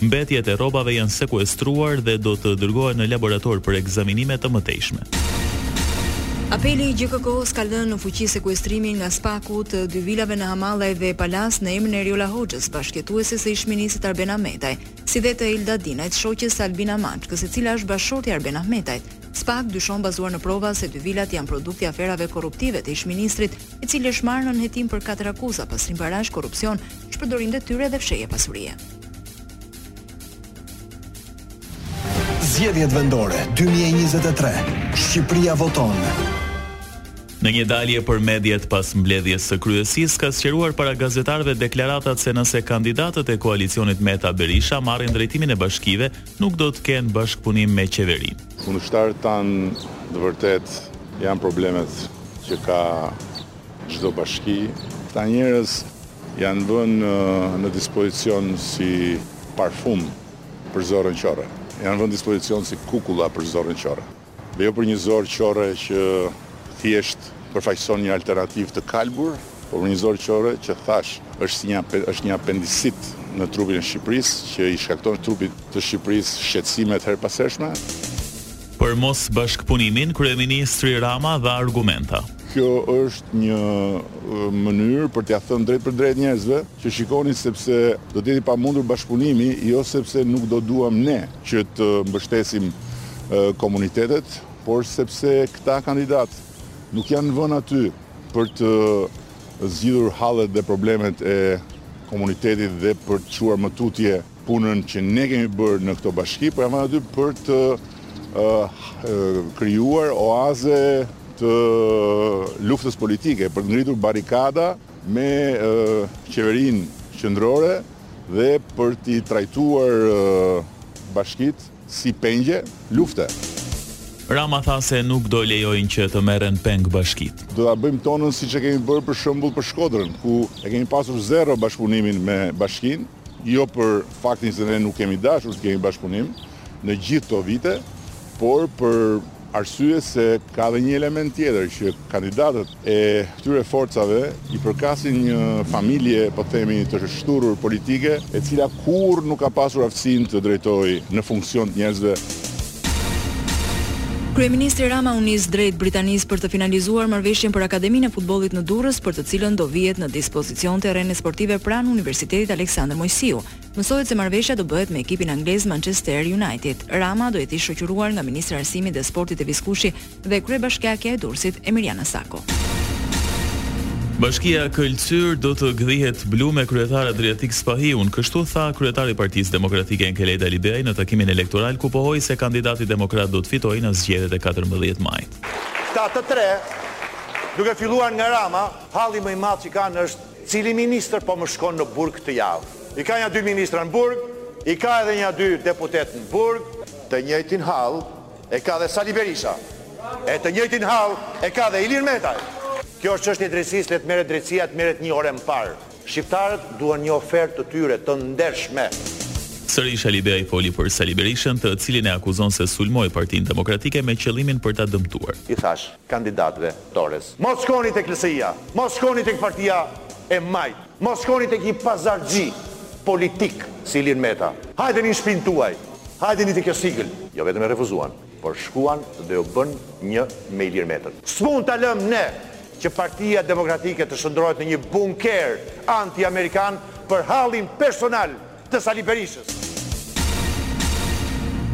Mbetjet e rrobeve janë sekuestruar dhe do të dërgohen në laborator për ekzaminime të mëtejshme. Apeli i GJKKO-së ka lënë në fuqi sekuestrimin nga SPAK-u të dy vilave në Hamallaj dhe Palasë në emrin e Erjola Hoxhës, bashkëjetueses së ish-ministrit Arben Ahmetaj, si dhe të Elda Dinajt, shoqes së Albina Mançkës, e cila është bashkëshortja e Arben Ahmetajt. SPAK dyshon bazuar në prova se dy vilat janë produkt i aferave korruptive të ish-ministrit, i cili është marrë nën hetim për katër akuza, pastrim parash, korrupsion, shpërdorim detyre dhe fshehje pasurie. Zgjedhjet vendore 2023. Shqipëria voton. Në një dalje për mediet pas mbledhjes së kryesisë ka sqaruar para gazetarëve deklaratat se nëse kandidatët e koalicionit Meta Berisha marrin drejtimin e bashkive, nuk do të kenë bashkëpunim me qeverinë. Kundërshtarët tanë të vërtetë janë problemet që ka Çdo bashki, këta njerëz janë vënë në dispozicion si parfum për zorrën qorre. Janë vënë dispozicion si kukulla për zorrën qorre. Dhe jo për një zorrë qorre që thjesht përfaqëson një alternativë të kalbur, por për një zorrë qorre që thashë është një është një apendicit në trupin e Shqipërisë që i shkakton trupit të Shqipërisë shqetësime të herë pas hershme. Për mos bashkëpunimin, kryeministri Rama dha argumenta. Kjo është një mënyrë për t'ia thënë drejtpërdrejt njerëzve që shikoni sepse do të jetë i pamundur bashkëpunimi, jo sepse nuk do duam ne që të mbështesim komunitetet, por sepse këta kandidatë nuk janë vënë aty për të zgjidhur hallet dhe problemet e komunitetit dhe për të çuar më tutje Punën që ne kemi bërë në këto bashki, po janë vënë aty për të krijuar oaze të luftës politike, për të ngritur barrikada me qeverinë qendrore dhe për t'i trajtuar bashkitë Si pengje lufte. Rama tha se nuk do lejojnë që të merren peng bashkitë. Do ta bëjmë tonën siç e kemi bërë për shembull për Shkodrën, ku e kemi pasur zero bashkëpunimin me bashkinë, jo për faktin se ne nuk kemi dashur të kemi bashkëpunim në gjithë këto vite, por për arsye se ka dhe një element tjetër që kandidatët e këtyre forcave i përkasin një familje, po themi, të shthurur politike, e cila kurrë nuk ka pasur aftësinë të drejtojë në funksion të njerëzve. Kryeministri Rama u nis drejt Britanisë për të finalizuar marrëveshjen për Akademinë e Futbollit në Durrës, për të cilën do vihet në dispozicion terrene sportive pranë Universitetit Aleksandër Moisiu. Mësohet se marrëveshja do bëhet me ekipin anglez Manchester United. Rama do jetë i shoqëruar nga ministrja e Arsimit dhe Sportit Evis Kushi dhe kryebashkiakja e Durrësit, Emiriana Sako. Bashkia Këlcyrë do të gdhihet blu me kryetar Adriatik Spahiun, kështu tha kryetari i Partisë Demokratike Enkelejd Alibeaj në takimin elektoral ku pohoi se kandidati demokrat do të fitojë në zgjedhjet e katërmbëdhjetë majit. Këta të tre, duke filluar nga Rama, halli më i madh që kanë është cili ministër po më shkon në burg këtë javë. I ka nja dy ministra në burg, i ka edhe nja dy deputetë në burg. Të njëjtin hall E ka dhe Sali Berisha. E të njëjtin hall e ka dhe Ilir Meta. Kjo është çështje e drejtësisë le të merret drejtësia e të merret një orë më parë. Shqiptarët duan një ofertë të tyre të ndershme. Sërish Alibeaj foli për Sali Berishën, të cilin e akuzon se sulmoi Partinë Demokratike me qëllimin për ta dëmtuar. I thashë kandidatëve të Foltores, mos shkoni tek LSI-ja, mos shkoni tek partia e majtë. Mos shkoni tek një pazarxhi politik si Ilir Meta. Hajdeni në shpinë tuaj. Hajdeni te kjo sigël. Jo vetëm e refuzuan, por shkuan dhe u bënë një me Ilir Metën. S'mund ta lëmë ne që Partia Demokratike të shndërrohet në një bunker anti-amerikan për hallin personal të Sali Berishës.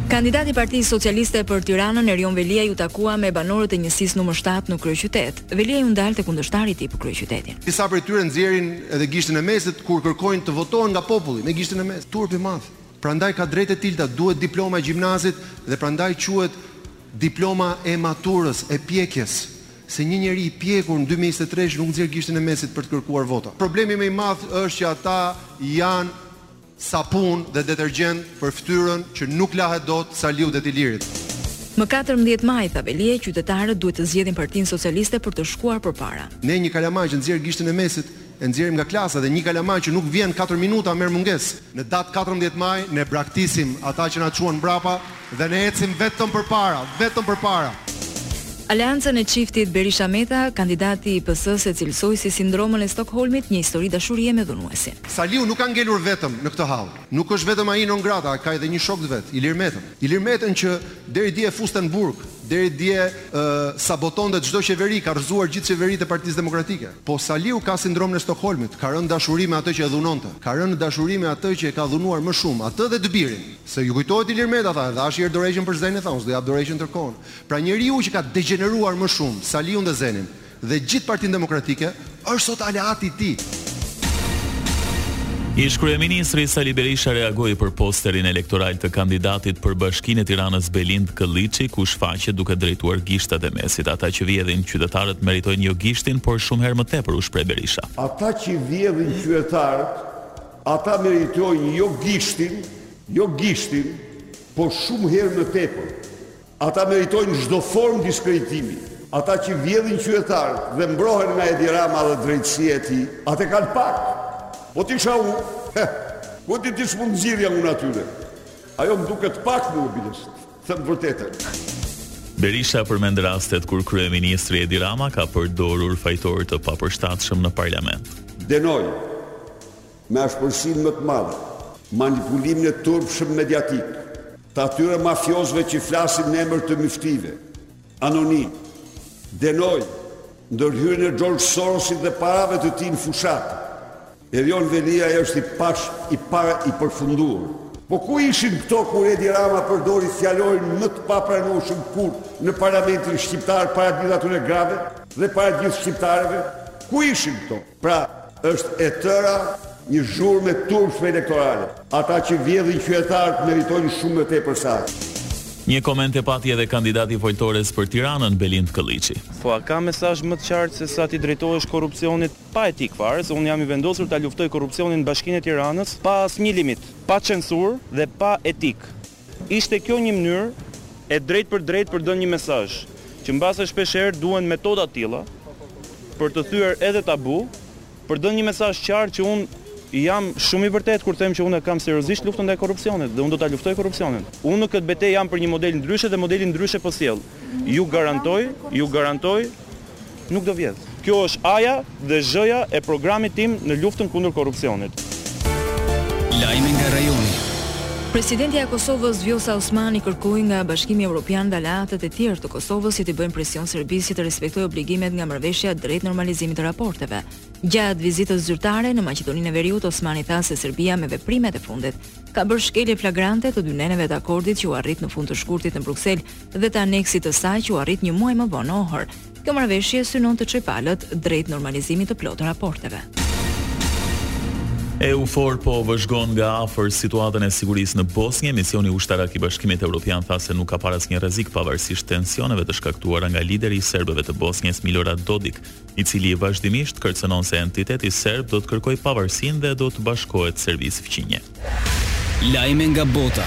Kandidati i Partisë Socialiste për Tiranën, Erion Veliaj u takua me banorët e njësisë numër shtatë në kryeqytet. Veliaj u ndal te kundërshtari i tij për kryeqytetin. Disa prej tyre nxjerrin edhe gishtin e mesit kur kërkojnë të votohen nga populli me gishtin e mesit. Turp i madh. Prandaj ka të drejtë Etilda, duhet diploma e gjimnazit dhe prandaj quhet Diploma e maturës, e pjekjes. Se një njeri i pjekur në dy mijë e njëzet e tre nuk nxjerr gishtin e mesit për të kërkuar vota. Problemi më i madh është që ata janë sapun dhe detergjent për fytyrën që nuk lahet dot e Saliut dhe e Ilirit. Më katërmbëdhjetë maj, tha Veliaj, qytetarët duhet të zgjedhin Partinë Socialiste për të shkuar përpara. Ne një kalamaj që nxjerr gishtin e mesit e nxjerrim nga klasa dhe një kalamaj që nuk vjen katër minuta merr mungesë. Në datë katërmbëdhjetë maj ne braktisim ata që na çuan mbrapa Dhe ne ecim vetëm përpara, vetëm përpara. Aleancën e çiftit Berisha-Meta, kandidati i PS-së e cilësoi si sindromën e Stokholmit, një histori dashurie me dhunuesin. Saliu nuk ka ngelur vetëm në këtë hall. Nuk është vetëm ai non grata, ka edhe një shok të vet, Ilir Metën. Ilir Metën që deri dje e fuste në burg, deri dje sabotonte çdo qeveri, ka rrëzuar gjithë qeveritë e Partisë Demokratike. Po Saliu ka sindromën e Stokholmit, ka rënë në dashuri me atë që e dhunonte, ka rënë në dashuri me atë që e ka dhunuar më shumë, atë dhe të birin. Se ju kujtohet Ilir Meta tha e dhashë një herë dorëheqjen për Zenin tha unë s'do jap dorëheqjen tërë kohën. Pra njeriu që ka degjeneruar më shumë Saliun dhe Zenin dhe gjithë Partinë Demokratike është sot aleati i tij. Ish-kryeministri Sali Berisha reagoi për posterin elektoral të kandidatit për Bashkinë e Tiranës Belind Këlliçi ku shfaqet duke drejtuar gishtat e mesit. Ata që vjedhin qytetarët meritojnë jo gishtin, por shumë herë më tepër, u shpreh Berisha. Ata që vjedhin qytetarët Ata meritojnë jo gishtin, jo gishtin, por shumë herë më tepër. Ata meritojnë çdo formë diskreditimi. Ata që vjedhin qytetarët dhe mbrohen nga Edi Rama dhe drejtësia e tij, atë e kanë pak. Po të isha unë, heh, ku e di ti ç'mund t'u nxirrja unë atyre. Ajo më duket pak mua, biles. Të them të vërtetën. Berisha përmend rastet kur kryeministri Edi Rama ka përdorur fjalor të papërshtatshëm në parlament. Dënoj me ashpërsinë më të madhe manipulimin e turpshëm mediatik të atyre mafiozëve që flasin në emër të myftive anonimë. Dënoj ndërhyrjen e George Sorosit dhe parave të tij në fushatë Erion Veliaj është i paç, i pa i përfunduar. Po ku ishin këto kur Edi Rama përdori fjalorin më të papranueshëm kurrë në parlamentin shqiptar para gjithë atyre grave dhe para gjithë shqiptarëve? Ku ishin këto? Pra, është e tëra një zhurmë e turpshme elektorale. Ata që vjedhin qytetarët meritojnë shumë më tepër se aq. Një koment e pati edhe kandidati i Foltores për Tiranën, Belind Këlliçi. Po a ka mesazh më të qartë se sa t'i drejtohesh korrupsionit? Pa etikë fare, se unë jam i vendosur ta luftoj korrupsionin në Bashkinë e Tiranës pa asnjë limit, pa censurë dhe pa etikë. Ishte kjo një mënyrë e drejtpërdrejtë për të dhënë një mesazh, që mbase shpeshherë duhen metoda të tilla për të thyer edhe tabu, për të dhënë një mesazh të qartë që unë jam shumë i vërtetë kur them që unë e kam seriozisht luftën ndaj korrupsionit dhe unë do ta luftoj korrupsionin. Unë në këtë betejë jam për një model ndryshe dhe modeli ndryshe po sjell. Ju garantoj, ju garantoj, nuk do vjedh. Kjo është A-ja dhe Zh-ja e programit tim në luftën kundër korrupsionit. Lajme nga rajoni. Presidentja e Kosovës, Vjosa Osmani kërkoi nga Bashkimi Evropian dhe aleatët e tjerë të Kosovës që t'i bëjnë presion Serbisë që të respektojë obligimet nga Marrëveshja drejt normalizimit të raporteve. Gjatë vizitës zyrtare në Maqedoninë e Veriut, Osmani tha se Serbia me veprimet e fundit ka bërë shkelje flagrante të dy neneve të akordit që u arrit në fund të shkurtit në Bruksel, dhe të aneksit të saj që u arrit një muaj më vonë në Ohër. Kjo marrëveshje synon të çojë palët drejt normalizimit të plotë të raporteve. EUFOR po vëzhgon nga afër situatën e sigurisë në Bosnje. Misioni ushtarak i Bashkimit Evropian tha se nuk ka parë asnjë rrezik pavarësisht tensioneve të shkaktuara nga lideri i serbëve të Bosnjes Milorad Dodik, i cili vazhdimisht kërcënon se entiteti serb do të kërkojë pavarësinë dhe do t'i bashkohet Serbisë fqinje. Lajme nga bota.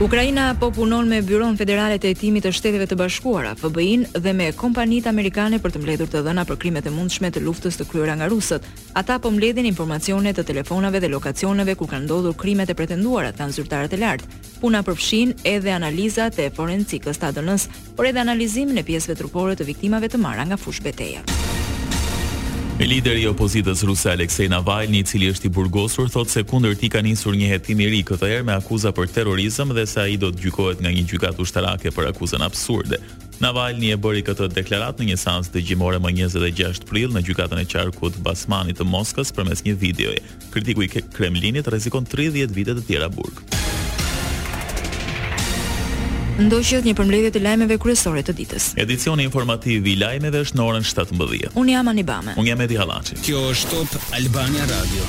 Ukraina po punon me Byronë Federale të Hetimit të Shteteve të Bashkuara, FBI-në, dhe me kompanitë amerikane për të mbledhur të dhëna për krimet e mundshme të luftës të kryera nga rusët. Ata po mbledhin informacione të telefonave dhe lokacioneve ku kanë ndodhur krimet e pretenduara, thanë zyrtarët e lartë. Puna përfshin edhe analizat e forencikës të ADN-së, por edhe analizimin e pjesëve trupore të viktimave të marra nga fushëbeteja. Lideri i opozitës ruse Alexei Navalny, i cili është i burgosur, thotë se kundër tij ka nisur një hetim i ri, këtë herë me akuza për terrorizëm dhe se ai do të gjykohet nga një gjykatë ushtarake për akuzën absurde. Navalny e bëri këtë deklaratë në një seancë dëgjimore më njëzet e gjashtë prill në Gjykatën e Qarkut Basmany të Moskës përmes një videoje. Kritiku i Kremlinit rrezikon 30 vite të tjera burg. Ndoqët një përmbledhje të lajmeve kryesore të ditës. Edicioni informativ i lajmeve është në orën 17. Unë jam Ani Bame. Unë jam Edi Hallaçi. Kjo është Top Albania Radio.